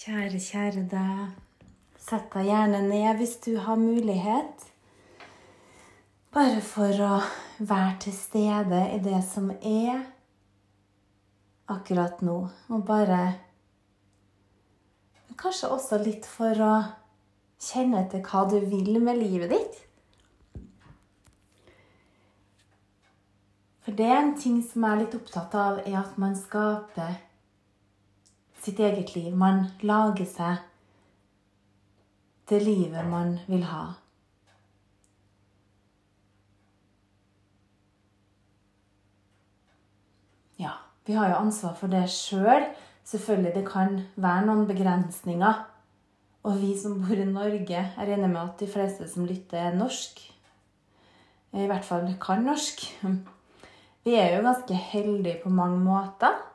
Kjære, kjære deg. Sett deg gjerne ned hvis du har mulighet. Bare for å være til stede i det som er akkurat nå. Og bare Kanskje også litt for å kjenne etter hva du vil med livet ditt. For det er en ting som jeg er litt opptatt av, er at man skaper sitt eget liv. Man lager seg det livet man vil ha. Ja, vi har jo ansvar for det sjøl. Selvfølgelig, det kan være noen begrensninger. Og vi som bor i Norge, jeg regner med at de fleste som lytter, er norsk. I hvert fall kan norsk. Vi er jo ganske heldige på mange måter.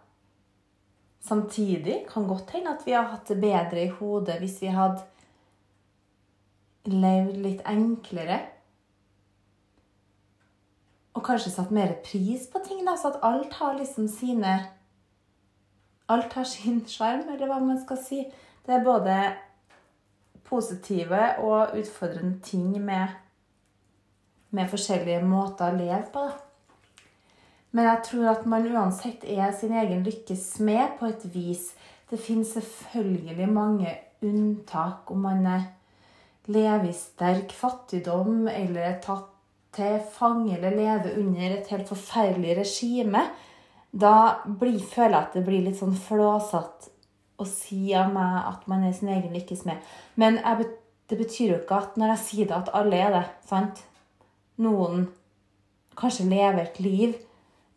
Samtidig kan godt hende at vi har hatt det bedre i hodet hvis vi hadde levd litt enklere. Og kanskje satt mer pris på ting, da, så at alt har liksom sine Alt har sin sjarm, eller hva man skal si. Det er både positive og utfordrende ting med, med forskjellige måter å leve på. Da. Men jeg tror at man uansett er sin egen lykkes smed på et vis. Det finnes selvfølgelig mange unntak om man lever i sterk fattigdom eller er tatt til fange eller lever under et helt forferdelig regime. Da blir, føler jeg at det blir litt sånn flåsete å si av meg at man er sin egen lykkes med. Men jeg, det betyr jo ikke at når jeg sier det, at alle er det. sant? Noen kanskje lever et liv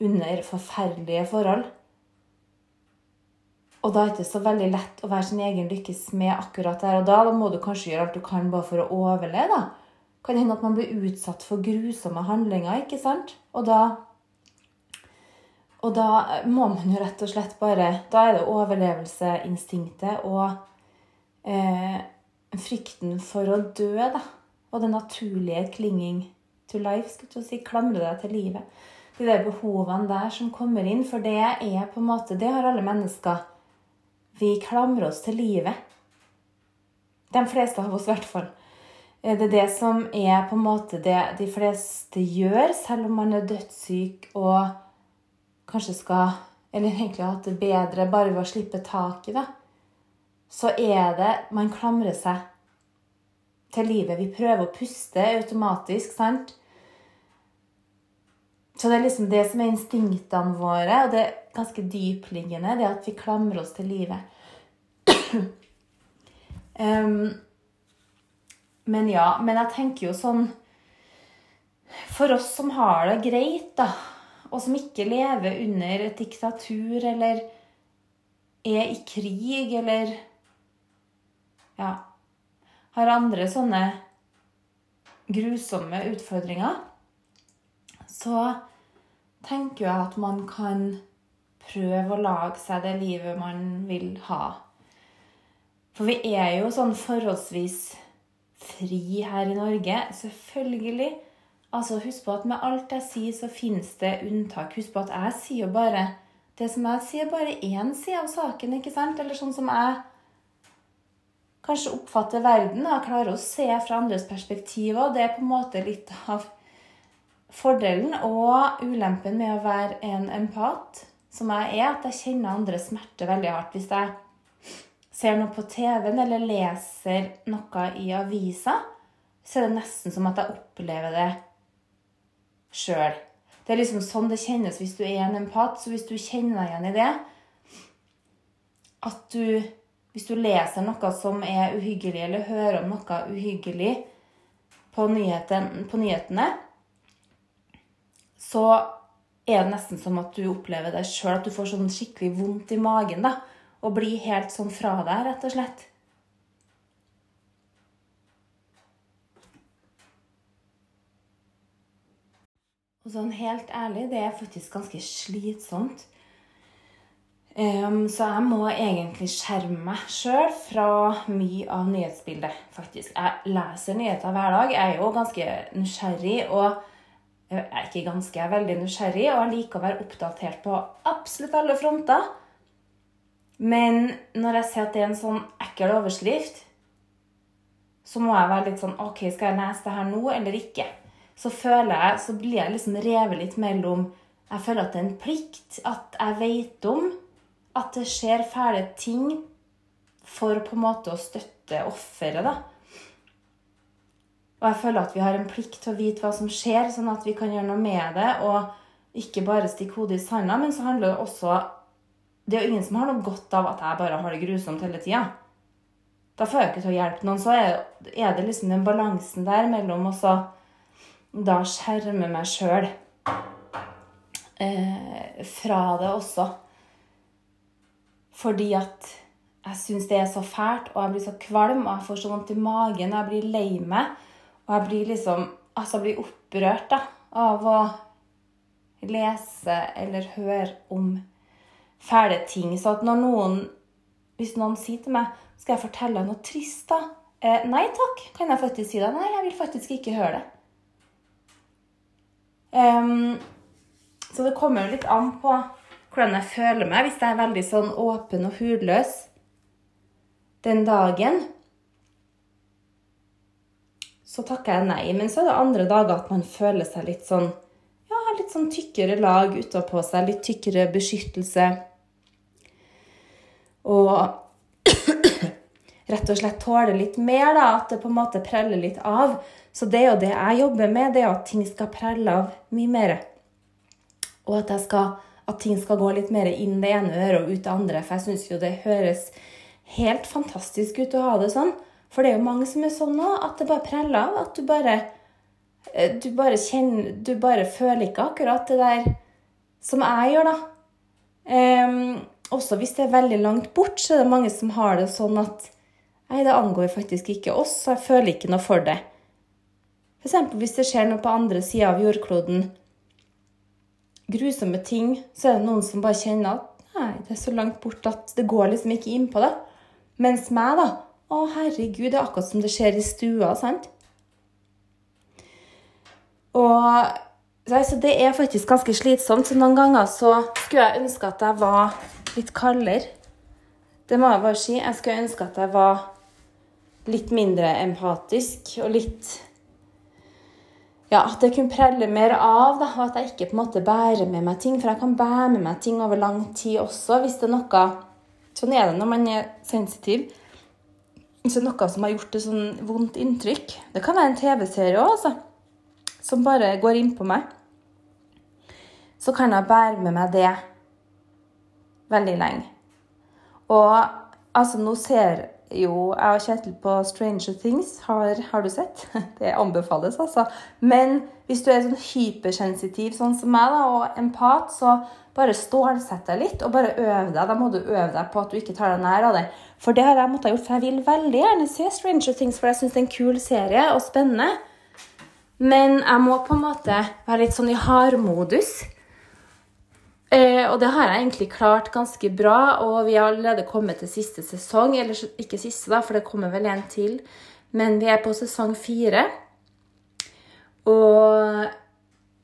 under forferdelige forhold. Og da er det ikke så veldig lett å være sin egen lykkes med akkurat der og da. Da må du kanskje gjøre alt du kan bare for å overleve. da. Kan hende at man blir utsatt for grusomme handlinger, ikke sant? Og da og da må man jo rett og slett bare Da er det overlevelseinstinktet og eh, frykten for å dø, da. Og den naturlige clinging to life, skal du si. Klamre deg til livet. De der behovene der som kommer inn. For det er på en måte Det har alle mennesker. Vi klamrer oss til livet. De fleste av oss, i hvert fall. Det er det som er på en måte det de fleste gjør, selv om man er dødssyk og kanskje skal Eller egentlig har hatt det bedre bare ved å slippe taket, da. Så er det Man klamrer seg til livet. Vi prøver å puste automatisk, sant? Så det er liksom det som er instinktene våre, og det er ganske dypliggende, det at vi klamrer oss til livet. um, men ja, men jeg tenker jo sånn For oss som har det greit, da, og som ikke lever under et diktatur eller er i krig eller ja har andre sånne grusomme utfordringer, så tenker jeg at man kan prøve å lage seg det livet man vil ha. For vi er jo sånn forholdsvis fri her i Norge. Selvfølgelig Altså, Husk på at med alt jeg sier, så finnes det unntak. Husk på at jeg sier jo bare det som jeg sier, bare én side av saken. ikke sant? Eller sånn som jeg kanskje oppfatter verden og klarer å se fra andres perspektiver. Det er på en måte litt av fordelen og ulempen med å være en empat, som jeg er, at jeg kjenner andres smerte veldig hardt. Hvis jeg ser noe på TV-en eller leser noe i avisa, så er det nesten som at jeg opplever det sjøl. Det er liksom sånn det kjennes hvis du er en empat. Så hvis du kjenner deg igjen i det At du Hvis du leser noe som er uhyggelig, eller hører om noe uhyggelig på, nyheten, på nyhetene, så er det nesten som at du opplever det sjøl, at du får sånn skikkelig vondt i magen. da, Og blir helt sånn fra deg, rett og slett. Og sånn helt ærlig, det er faktisk ganske slitsomt. Um, så jeg må egentlig skjerme meg sjøl fra mye av nyhetsbildet, faktisk. Jeg leser nyheter hver dag. Jeg er jo ganske nysgjerrig og Jeg er ikke ganske, veldig nysgjerrig og jeg liker å være oppdatert på absolutt alle fronter. Men når jeg ser at det er en sånn ekkel overskrift, så må jeg være litt sånn OK, skal jeg lese det her nå, eller ikke? Så føler jeg, så blir jeg liksom revet litt mellom Jeg føler at det er en plikt. At jeg vet om at det skjer fæle ting for på en måte å støtte offeret, da. Og jeg føler at vi har en plikt til å vite hva som skjer, sånn at vi kan gjøre noe med det. Og ikke bare stikke hodet i sanda, men så handler det også Det er jo ingen som har noe godt av at jeg bare har det grusomt hele tida. Da får jeg ikke til å hjelpe noen. Så er, det liksom den balansen der mellom å da skjerme meg sjøl eh, fra det også. Fordi at jeg syns det er så fælt, og jeg blir så kvalm, og jeg får så vondt i magen, og jeg blir lei meg. Og jeg blir liksom Altså blir opprørt da, av å lese eller høre om fæle ting. Så at når noen Hvis noen sier til meg skal jeg fortelle noe trist, da? Eh, nei takk, kan jeg faktisk si det. Nei, jeg vil faktisk ikke høre det. Um, så det kommer jo litt an på hvordan jeg føler meg. Hvis jeg er veldig sånn åpen og hudløs den dagen, så takker jeg nei. Men så er det andre dager at man føler seg litt sånn ja, litt sånn tykkere lag utapå seg. Litt tykkere beskyttelse. Og rett og slett tåler litt mer, da, at det på en måte preller litt av. Så det er jo det jeg jobber med, det er at ting skal prelle av mye mer. Og at, skal, at, ting skal gå litt mer inn det ene øret og ut det andre. For jeg syns jo det høres helt fantastisk ut å ha det sånn. For det er jo mange som er sånn nå, at det bare preller av. At du bare eh, Du bare kjenner Du bare føler ikke akkurat det der som jeg gjør, da. Um, også hvis det er veldig langt bort, så er det mange som har det sånn at Nei, det angår faktisk ikke oss, så jeg føler ikke noe for det. F.eks. hvis det skjer noe på andre sida av jordkloden, grusomme ting, så er det noen som bare kjenner at nei, det er så langt bort at det går liksom ikke inn på det. Mens meg, da Å, herregud, det er akkurat som det skjer i stua, sant? Og så det er faktisk ganske slitsomt. Så noen ganger så skulle jeg ønske at jeg var litt kaldere. Det må jeg bare si. Jeg skulle ønske at jeg var litt mindre empatisk og litt Ja, at jeg kunne prelle mer av, da, og at jeg ikke på en måte bærer med meg ting. For jeg kan bære med meg ting over lang tid også, hvis det er noe Sånn er det når man er sensitiv. Er noe som har gjort et sånn vondt inntrykk Det kan være en TV-serie òg, altså. Som bare går inn på meg. Så kan jeg bære med meg det veldig lenge. Og altså, nå ser jo, jeg og Kjetil på Stranger Things. Har, har, du sett? Det anbefales, altså. Men hvis du er sånn hypersensitiv sånn som meg, da, og empat, så bare stålsett deg litt og bare øv deg. Da må du øve deg på at du ikke tar deg nær av det. For det har jeg måttet gjort, for jeg vil veldig gjerne se Stranger Things, for jeg syns det er en kul serie og spennende. Men jeg må på en måte være litt sånn i hardmodus. Eh, og det har jeg egentlig klart ganske bra, og vi har allerede kommet til siste sesong. Eller ikke siste, da, for det kommer vel en til. Men vi er på sesong fire. Og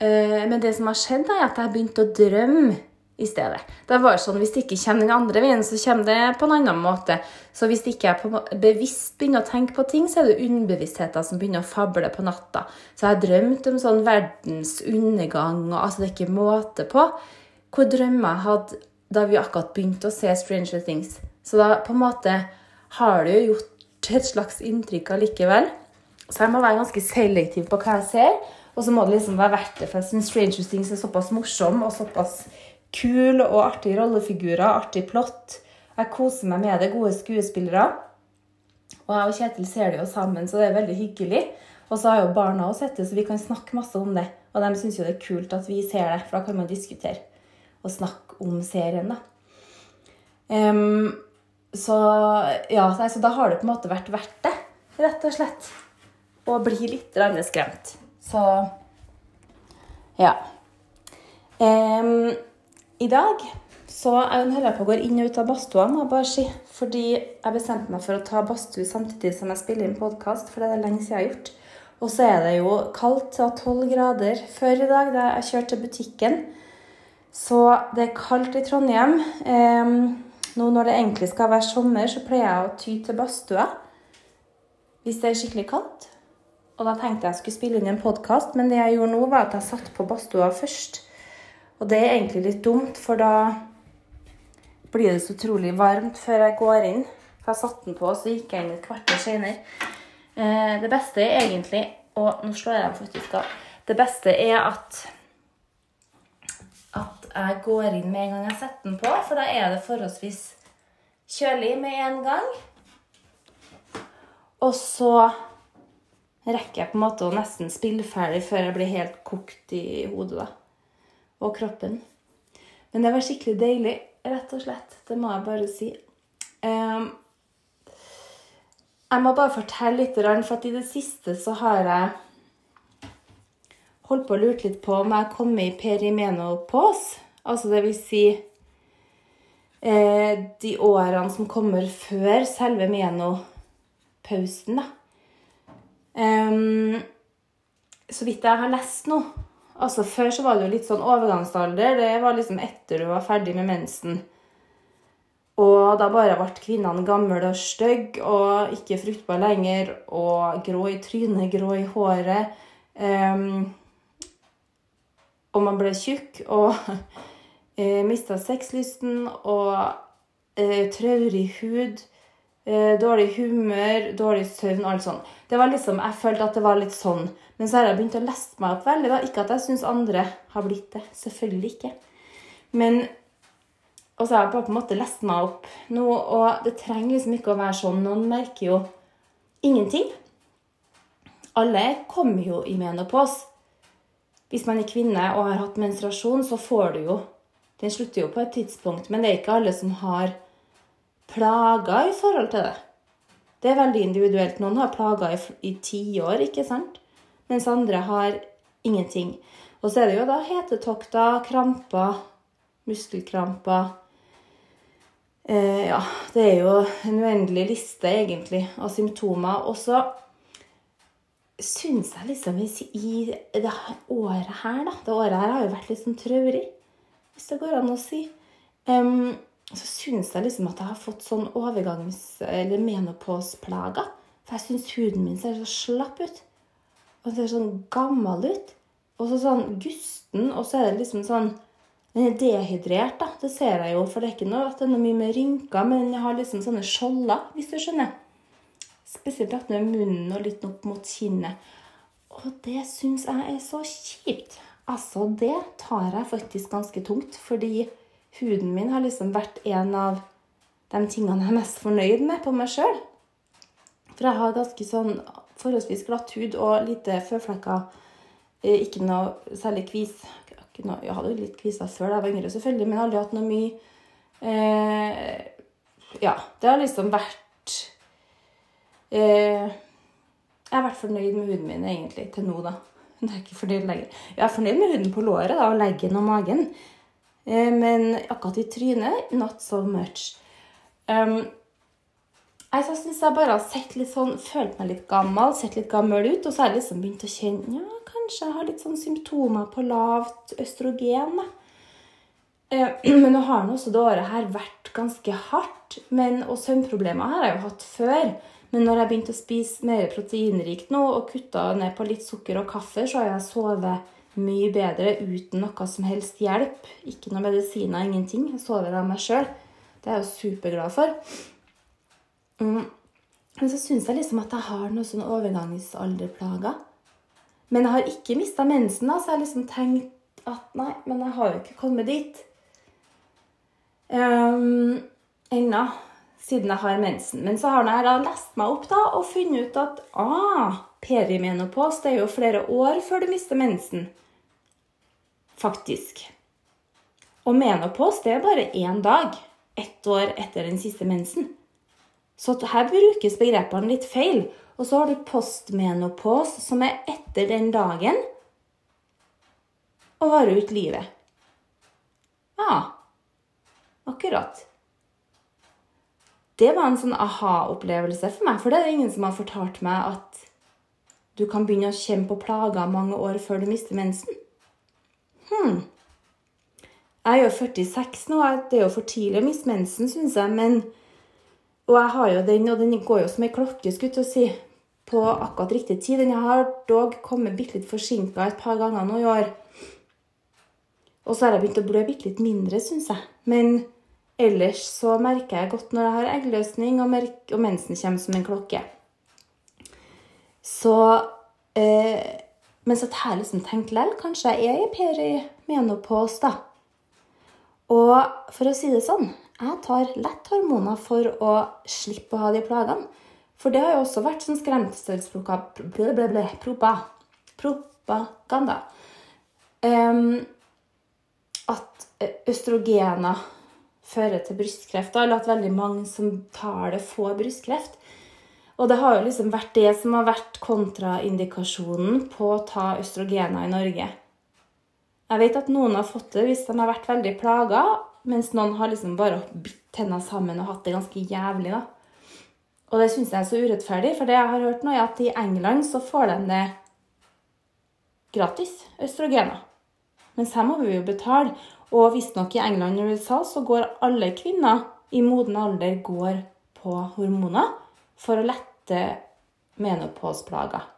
eh, Men det som har skjedd, er at jeg har begynt å drømme i stedet. Det var sånn, Hvis det ikke kommer den andre veien, så kommer det på en annen måte. Så hvis ikke jeg bevisst begynner å tenke på ting, så er det underbevisstheten som begynner å fable på natta. Så jeg har drømt om sånn verdens undergang, og altså det er ikke måte på hvor drømmer jeg hadde da vi akkurat begynte å se Stranger Things. Så da på en måte har det jo gjort et slags inntrykk allikevel. Så jeg må være ganske selektiv på hva jeg ser. Og så må det liksom være verdt det, for jeg syns Stranger Things er såpass morsom og såpass kul og artige rollefigurer, artig plott. Jeg koser meg med det, gode skuespillere. Og jeg og Kjetil ser det jo sammen, så det er veldig hyggelig. Og så har jo barna også sett det, så vi kan snakke masse om det. Og de syns jo det er kult at vi ser det, for da kan man diskutere å snakke om serien, da. Um, så ja, så da har det på en måte vært verdt det, rett og slett. Å bli litt skremt. Så ja. Um, I dag så holder jeg på å gå inn og ut av badstua, må jeg bare si. Fordi jeg bestemte meg for å ta badstue samtidig som jeg spiller inn podkast, for det er det lenge siden jeg har gjort. Og så er det jo kaldt og 12 grader før i dag da jeg kjørte til butikken. Så det er kaldt i Trondheim. Nå når det egentlig skal være sommer, så pleier jeg å ty til badstua hvis det er skikkelig kaldt. Og da tenkte jeg skulle spille inn en podkast, men det jeg gjorde nå, var at jeg satte på badstua først. Og det er egentlig litt dumt, for da blir det så utrolig varmt før jeg går inn. For jeg satte den på, og så gikk jeg inn et kvarter senere. Eh, det beste er egentlig Og nå slår jeg dem faktisk av. Det beste er at jeg går inn med en gang jeg setter den på, for da er det forholdsvis kjølig med en gang. Og så rekker jeg på en måte å nesten spille ferdig før jeg blir helt kokt i hodet da. og kroppen. Men det var skikkelig deilig, rett og slett. Det må jeg bare si. Um, jeg må bare fortelle litt, for at i det siste så har jeg holdt på å lure litt på om jeg har kommet i perimenopause. Altså det vil si eh, de årene som kommer før selve menopausen, da. Um, så vidt jeg har lest nå Altså Før så var det jo litt sånn overgangsalder. Det var liksom etter du var ferdig med mensen. Og da bare ble kvinnene gamle og stygge og ikke fruktbare lenger og grå i trynet, grå i håret. Um, og man ble tjukk og uh, mista sexlysten og eh, traurig hud. Eh, dårlig humør, dårlig søvn, alt sånt. Det var liksom, Jeg følte at det var litt sånn. Men så har jeg begynt å lese meg opp veldig. da. Ikke at jeg syns andre har blitt det. Selvfølgelig ikke. Men og så har jeg bare på en måte lest meg opp nå, og det trenger liksom ikke å være sånn. Noen merker jo ingenting. Alle kommer jo i menopause. Hvis man er kvinne og har hatt menstruasjon, så får du jo Den slutter jo på et tidspunkt, men det er ikke alle som har plager i forhold til det. Det er veldig individuelt. Noen har plager i tiår, ikke sant? Mens andre har ingenting. Og så er det jo da hetetokter, kramper, muskelkramper Eh, ja, det er jo en uendelig liste, egentlig, av symptomer. Og så syns jeg liksom i det året her, da Det året her har jo vært litt sånn traurig, hvis det går an å si. Um, så syns jeg liksom at jeg har fått sånn overgangs- eller menopause-plager. For jeg syns huden min ser så slapp ut. Og ser sånn gammel ut. Og så sånn gusten, og så er det liksom sånn den er dehydrert, da. Det ser jeg jo, for det er ikke noe at den er mye med rynker, men jeg har liksom sånne skjolder, hvis du skjønner. Spesielt at den er munnen og litt opp mot kinnet. Og det syns jeg er så kjipt. Altså, det tar jeg faktisk ganske tungt, fordi huden min har liksom vært en av de tingene jeg er mest fornøyd med på meg sjøl. For jeg har ganske sånn forholdsvis glatt hud og lite føflekker. Eh, ikke noe særlig kvis jeg hadde jo litt kviser før da jeg var yngre, selvfølgelig, men aldri hatt noe mye eh, Ja, det har liksom vært eh, Jeg har vært fornøyd med huden min egentlig til nå, da. Det er ikke fornøyd lenger. Jeg er fornøyd med huden på låret da, og leggen og magen. Eh, men akkurat i trynet not so much. Um, jeg syns jeg bare har sett litt sånn, følt meg litt gammel, sett litt gammel ut. Og så har jeg liksom begynt å kjenne ja, kanskje jeg har litt sånn symptomer på lavt østrogen. da. Eh, men nå har også det året her vært ganske hardt. Men, og søvnproblemer har jeg jo hatt før. Men når jeg begynte å spise mer proteinrikt nå og kutta ned på litt sukker og kaffe, så har jeg sovet mye bedre uten noe som helst hjelp. Ikke noe medisiner, ingenting. Jeg sover av meg sjøl. Det er jeg jo superglad for. Mm. Men så syns jeg liksom at jeg har noen sånne overgangsalderplager. Men jeg har ikke mista mensen, da, så jeg har liksom tenkt at nei, men jeg har jo ikke kommet dit um, ennå. Siden jeg har mensen. Men så har jeg da lest meg opp da, og funnet ut at ah, perimenopos det er jo flere år før du mister mensen. Faktisk. Og menopos det er bare én dag. Ett år etter den siste mensen. Så her brukes begrepene litt feil. Og så har du postmenopos, som er etter den dagen og varer ut livet. Ja, akkurat. Det var en sånn aha-opplevelse for meg, for det er det ingen som har fortalt meg at du kan begynne å kjenne på plager mange år før du mister mensen. Hmm. Jeg er jo 46 nå, det er jo for tidlig å miste mensen, syns jeg. Men, og jeg har jo den, og den går jo som ei klokke, skulle jeg si, på akkurat riktig tid. Den har dog kommet bitte litt forsinka et par ganger nå i år. Og så har jeg begynt å blø bitte litt mindre, syns jeg. Men ellers så merker jeg godt når jeg har eggløsning, og, og mensen kommer som en klokke. Så eh, Men så har jeg liksom tenkt likevel, kanskje jeg er i perimenopause, da. Og for å si det sånn, jeg tar lett hormoner for å slippe å ha de plagene. For det har jo også vært sånn skremselspropaganda. Um, at østrogener fører til brystkreft, eller at veldig mange som tar det, får brystkreft. Og det har jo liksom vært det som har vært kontraindikasjonen på å ta østrogener i Norge. Jeg vet at noen har fått det hvis de har vært veldig plaga, mens noen har liksom bare bitt tenna sammen og hatt det ganske jævlig. da. Og det syns jeg er så urettferdig, for det jeg har hørt nå, er at i England så får de det gratis, østrogener. Mens her må vi jo betale. Og visstnok i England og USA så går alle kvinner i moden alder går på hormoner for å lette menopausplager.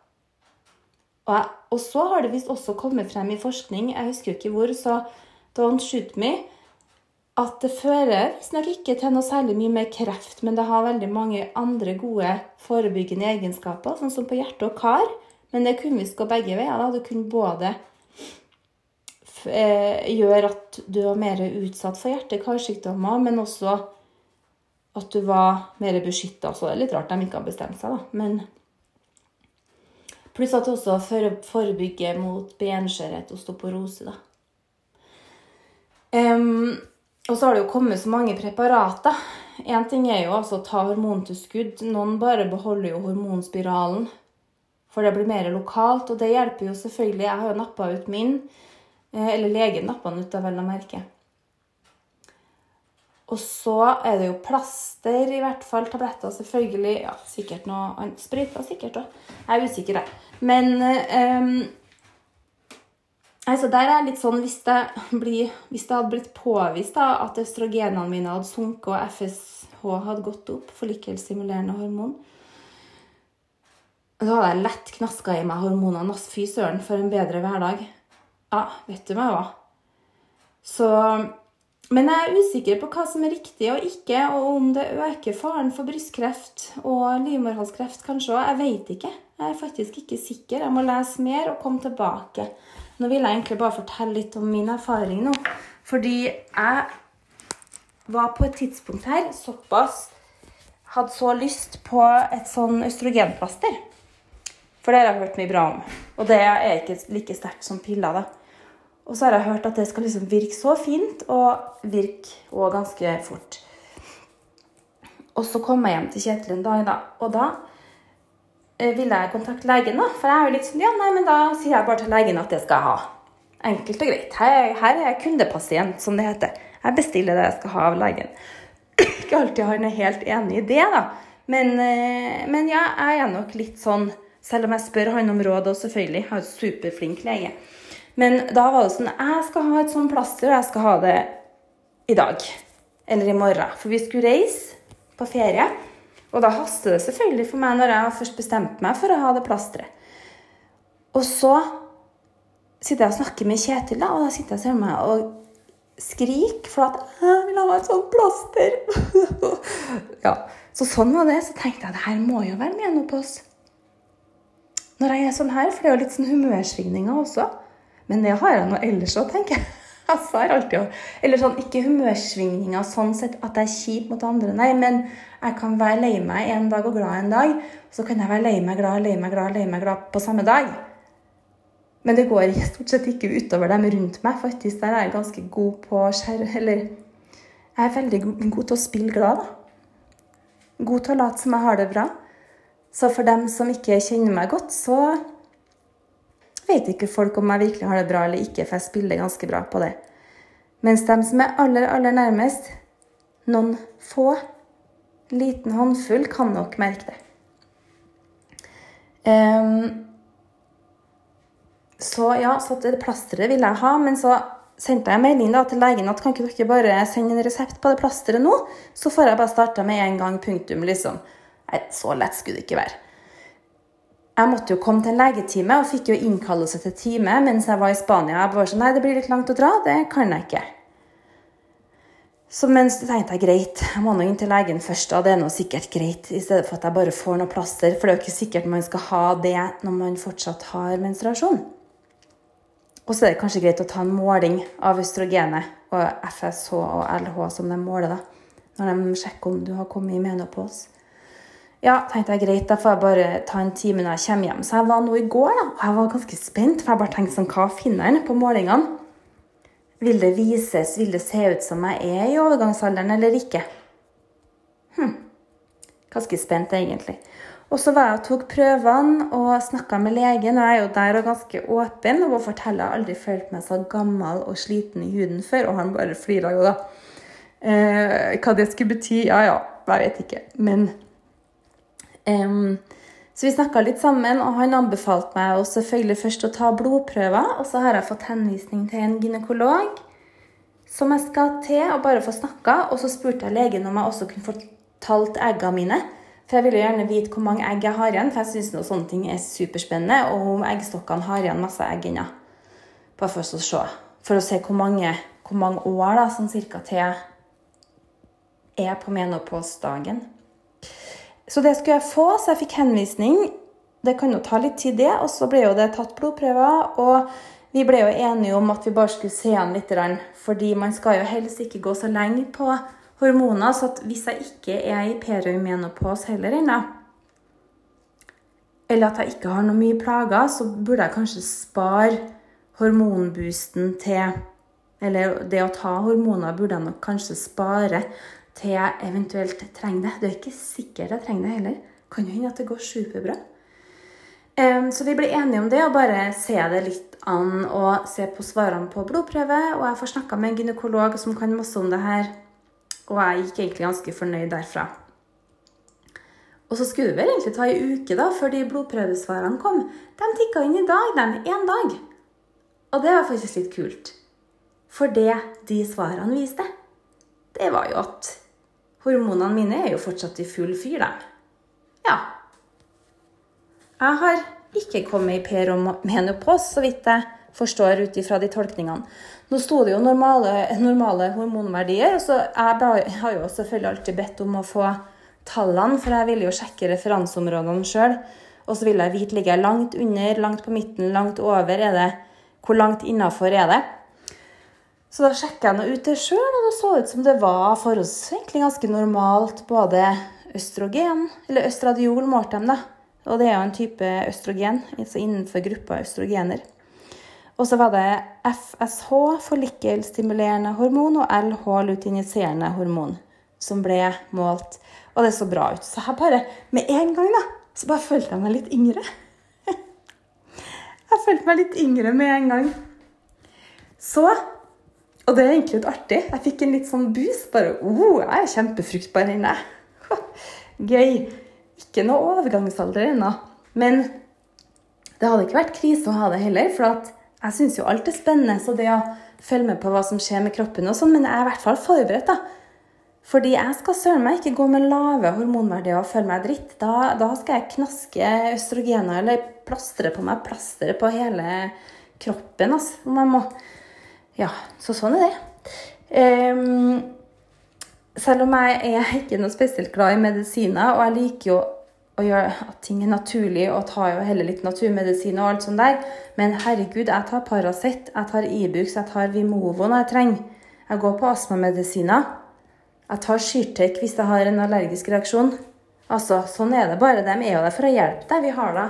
Og, og, så har det visst også kommet frem i forskning, jeg husker jo ikke hvor, så don't shoot me, at det fører visstnok ikke til noe særlig mye mer kreft, men det har veldig mange andre gode forebyggende egenskaper, sånn som på hjerte og kar. Men det kunne visst gå begge veier. da. Det kunne både eh, gjøre at du var mer utsatt for hjerte-karsykdommer, men også at du var mer beskytta. Så det er litt rart de ikke har bestemt seg, da. Men Pluss at det også forebygger mot benskjørhet osteoporose. da. Um, og så har det jo kommet så mange preparater. Én ting er jo altså å ta hormontilskudd. Noen bare beholder jo hormonspiralen. For det blir mer lokalt, og det hjelper jo selvfølgelig. Jeg har jo nappa ut min. Eh, eller legen nappa den ut, da vel å merke. Og så er det jo plaster, i hvert fall. Tabletter, selvfølgelig. Ja, sikkert noe Sprøyter sikkert òg. Jeg er usikker, jeg. Men um, altså der er litt sånn hvis det, blir, hvis det hadde blitt påvist da, at østrogenene mine hadde sunket og FSH hadde gått opp, forlikelsestimulerende hormon, da hadde jeg lett knaska i meg hormonene. Fy søren, for en bedre hverdag. Ja, vet du meg hva. Så men jeg er usikker på hva som er riktig og ikke, og om det øker faren for brystkreft og livmorhalskreft kanskje òg. Jeg vet ikke. Jeg er faktisk ikke sikker. Jeg må lese mer og komme tilbake. Nå vil jeg egentlig bare fortelle litt om min erfaring nå. Fordi jeg var på et tidspunkt her såpass Hadde så lyst på et sånn østrogenplaster. For det har jeg hørt mye bra om. Og det er ikke like sterkt som piller, da. Og så har jeg hørt at det skal liksom virke så fint, og virke òg ganske fort. Og så kom jeg hjem til Kjetil en dag, da. Og da eh, ville jeg kontakte legen, da. For jeg er jo litt sånn Ja, nei, men da sier jeg bare til legen at det skal jeg ha. Enkelt og greit. Her, her er jeg kundepasient, som det heter. Jeg bestiller det jeg skal ha av legen. Ikke alltid han er helt enig i det, da. Men, eh, men ja, jeg er nok litt sånn Selv om jeg spør han om råd, og selvfølgelig har en superflink lege. Men da var det sånn Jeg skal ha et sånt plaster, og jeg skal ha det i dag. Eller i morgen. For vi skulle reise på ferie. Og da haster det selvfølgelig for meg når jeg først bestemt meg for å ha det plasteret. Og så sitter jeg og snakker med Kjetil, da, og da sitter jeg og meg og skriker for at jeg vil ha et sånt plaster. ja, Så sånn var det. Så tenkte jeg det her må jo være menopause. Når jeg er sånn her, for det er jo litt sånn humørsvingninger også. Men det har jeg nå ellers òg, tenker jeg. Altså, jeg alltid, eller sånn, Ikke humørsvingninger sånn sett at jeg er kjip mot andre, nei, men jeg kan være lei meg en dag og glad en dag. Så kan jeg være lei meg glad, lei meg glad, lei meg glad på samme dag. Men det går stort sett ikke utover dem rundt meg. Faktisk der er jeg ganske god på skjær... Eller jeg er veldig god til å spille glad, da. God til å late som jeg har det bra. Så for dem som ikke kjenner meg godt, så vet ikke folk om jeg virkelig har det bra eller ikke, for jeg spiller ganske bra på det. Mens de som er aller, aller nærmest, noen få, liten håndfull, kan nok merke det. Um, så ja, så det plasteret vil jeg ha, men så sendte jeg melding da, til legen at kan ikke dere bare sende en resept på det plasteret nå, så får jeg bare starta med en gang. Punktum, liksom. Nei, så lett skulle det ikke være. Jeg måtte jo komme til en legetime og fikk jo innkallelse til time mens jeg var i Spania. Jeg bare sånn, nei, det blir litt langt å dra, det kan jeg ikke. Så mens tenkte jeg greit, jeg må nå inn til legen først, da. Det er nå sikkert greit, i stedet for at jeg bare får noe plaster. For det er jo ikke sikkert man skal ha det når man fortsatt har menstruasjon. Og så er det kanskje greit å ta en måling av østrogenet og FSH og LH som de måler, da. Når de sjekker om du har kommet i menopause. Ja, tenkte jeg greit, da får jeg bare ta en time når jeg kommer hjem. Så jeg var nå i går, da, og jeg var ganske spent, for jeg bare tenkte sånn Hva finner jeg på målingene? Vil det vises, vil det se ut som jeg er i overgangsalderen eller ikke? Hm. Ganske spent, egentlig. Og så var jeg og tok prøvene og snakka med legen. Og jeg er jo der og ganske åpen og forteller jeg har aldri følt meg så gammel og sliten i huden før. Og han bare flirer jo, da. Eh, hva det skulle bety, ja ja, jeg vet ikke. Men um, så vi snakka litt sammen, og han anbefalte meg å selvfølgelig først å ta blodprøver. Og så har jeg fått henvisning til en gynekolog som jeg skal til og bare få snakka. Og så spurte jeg legen om jeg også kunne få talt eggene mine. For jeg ville gjerne vite hvor mange egg jeg har igjen, for jeg syns sånne ting er superspennende. Og om eggstokkene har igjen masse egg ennå. Bare for å se. For å se hvor mange, hvor mange år da, sånn cirka til er på menopause-dagen. Så det skulle jeg få, så jeg fikk henvisning. Det kan jo ta litt tid, det. Og så ble jo det tatt blodprøver. Og vi ble jo enige om at vi bare skulle se an litt. Fordi man skal jo helst ikke gå så lenge på hormoner. Så hvis jeg ikke er i perimenopause heller ennå, eller at jeg ikke har noe mye plager, så burde jeg kanskje spare hormonboosten til Eller det å ta hormoner burde jeg nok kanskje spare til jeg eventuelt trenger det. Det er ikke sikkert jeg trenger det heller. Kan jo hende at det går superbra. Um, så vi ble enige om det, og bare se det litt an og se på svarene på blodprøve. Og jeg får snakka med en gynekolog som kan masse om det her, og jeg gikk egentlig ganske fornøyd derfra. Og så skulle det vel egentlig ta ei uke da, før de blodprøvesvarene kom. De tikka inn i dag, de. Én dag. Og det var faktisk litt kult. For det de svarene viste, det var jo at Hormonene mine er jo fortsatt i full fyr, de. Ja. Jeg har ikke kommet i perimenopause, så vidt jeg forstår ut ifra de tolkningene. Nå sto det jo normale, normale hormonverdier, så jeg har jo selvfølgelig alltid bedt om å få tallene, for jeg ville jo sjekke referanseområdene sjøl. Og så ville jeg vite ligger jeg langt under, langt på midten, langt over. Er det, hvor langt innafor er det? Så da sjekka jeg noe ut det sjøl, og det så ut som det var forholdsvis egentlig ganske normalt. Både østrogen, eller østradiol målte de, da. Og det er jo en type østrogen altså innenfor gruppa østrogener. Og så var det FSH, forlikkelstimulerende hormon, og LH, luteiniserende hormon, som ble målt. Og det så bra ut. Så jeg bare, med en gang, da, så bare følte jeg meg litt yngre. Jeg følte meg litt yngre med en gang. Så og det er egentlig litt artig. Jeg fikk en litt sånn boost. Bare oh, jeg er kjempefruktbar inne. Gøy. Ikke noe overgangsalder ennå. Men det hadde ikke vært krise å ha det heller. For jeg syns jo alt er spennende. Så det å følge med på hva som skjer med kroppen og sånn, men jeg er i hvert fall forberedt, da. Fordi jeg skal søren meg ikke gå med lave hormonverdier og føle meg dritt. Da, da skal jeg knaske østrogener eller plastre på meg plasteret på hele kroppen. Altså. Om jeg må ja, så sånn er det. Um, selv om jeg er ikke noe spesielt glad i medisiner, og jeg liker jo å gjøre at ting er naturlig, og tar jo heller litt naturmedisin og alt sånt der, men herregud, jeg tar Paracet, jeg tar Ibux, jeg tar Vimovo når jeg trenger. Jeg går på astmamedisiner. Jeg tar Syrtec hvis jeg har en allergisk reaksjon. Altså, Sånn er det bare. De er jo der for å hjelpe deg. Vi har da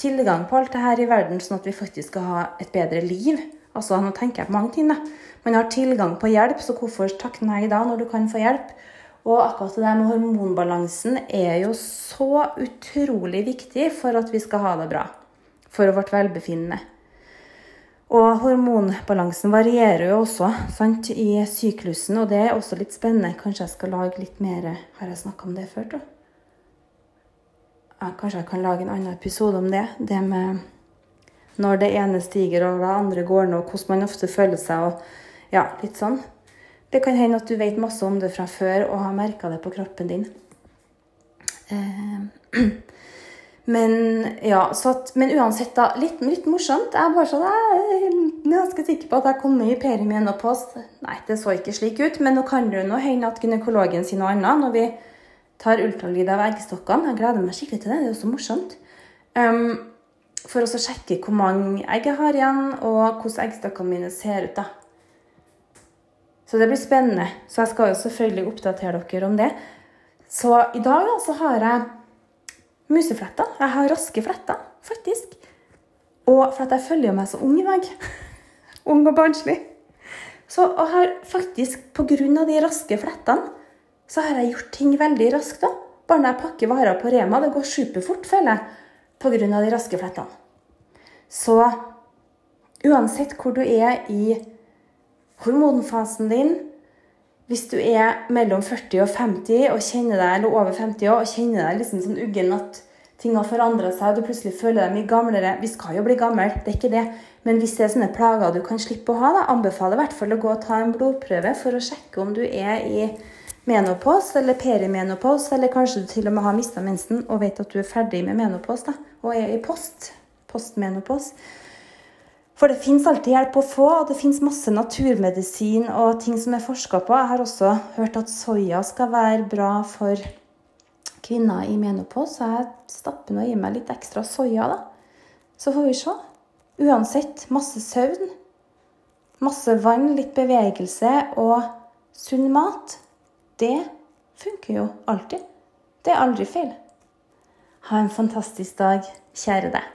tilgang på alt det her i verden, sånn at vi faktisk skal ha et bedre liv. Altså, nå tenker jeg på mange ting, da. Man har tilgang på hjelp, så hvorfor takke nei da, når du kan få hjelp? Og akkurat det der med hormonbalansen er jo så utrolig viktig for at vi skal ha det bra. For vårt velbefinnende. Og hormonbalansen varierer jo også sant, i syklusen, og det er også litt spennende. Kanskje jeg skal lage litt mer Har jeg snakka om det før, da? Ja, kanskje jeg kan lage en annen episode om det. Det med når det ene stiger og det andre går ned, og hvordan man ofte føler seg. og ja, litt sånn. Det kan hende at du vet masse om det fra før og har merka det på kroppen din. Eh, men ja, at, men uansett, da. Litt, litt morsomt. Jeg er bare sånn, jeg er ganske sikker på at jeg kom i perimenopause. Nei, det så ikke slik ut. Men nå kan det jo hende at gynekologen sier noe annet når vi tar ultralyd av eggstokkene. Jeg gleder meg skikkelig til det. Det er jo så morsomt. Um, for å sjekke hvor mange egg jeg har igjen, og hvordan eggstokkene mine ser ut. da. Så det blir spennende. Så jeg skal jo selvfølgelig oppdatere dere om det. Så i dag da, så har jeg musefletter. Jeg har raske fletter, faktisk. Og for at jeg følger meg så ung i dag. ung og barnslig. Så jeg har faktisk, pga. de raske flettene, så har jeg gjort ting veldig raskt. da. Bare når jeg pakker varer på Rema. Det går superfort, føler jeg, pga. de raske flettene. Så uansett hvor du er i hormonfasen din. Hvis du er mellom 40 og 50 og kjenner deg, eller over 50 år, og kjenner deg liksom sånn uggen at ting har forandra seg, og du plutselig føler deg mye gamlere Vi skal jo bli gamle, det er ikke det. Men hvis det er sånne plager du kan slippe å ha, da anbefaler i hvert fall å gå og ta en blodprøve for å sjekke om du er i menopause eller perimenopause, eller kanskje du til og med har mista mensen og vet at du er ferdig med menopause da, og er i post, postmenopause. For det fins alltid hjelp å få, og det fins masse naturmedisin og ting som er forska på. Jeg har også hørt at soya skal være bra for kvinner i menopause, så jeg stapper nå i meg litt ekstra soya, da. Så får vi se. Uansett, masse søvn, masse vann, litt bevegelse og sunn mat. Det funker jo alltid. Det er aldri feil. Ha en fantastisk dag, kjære deg.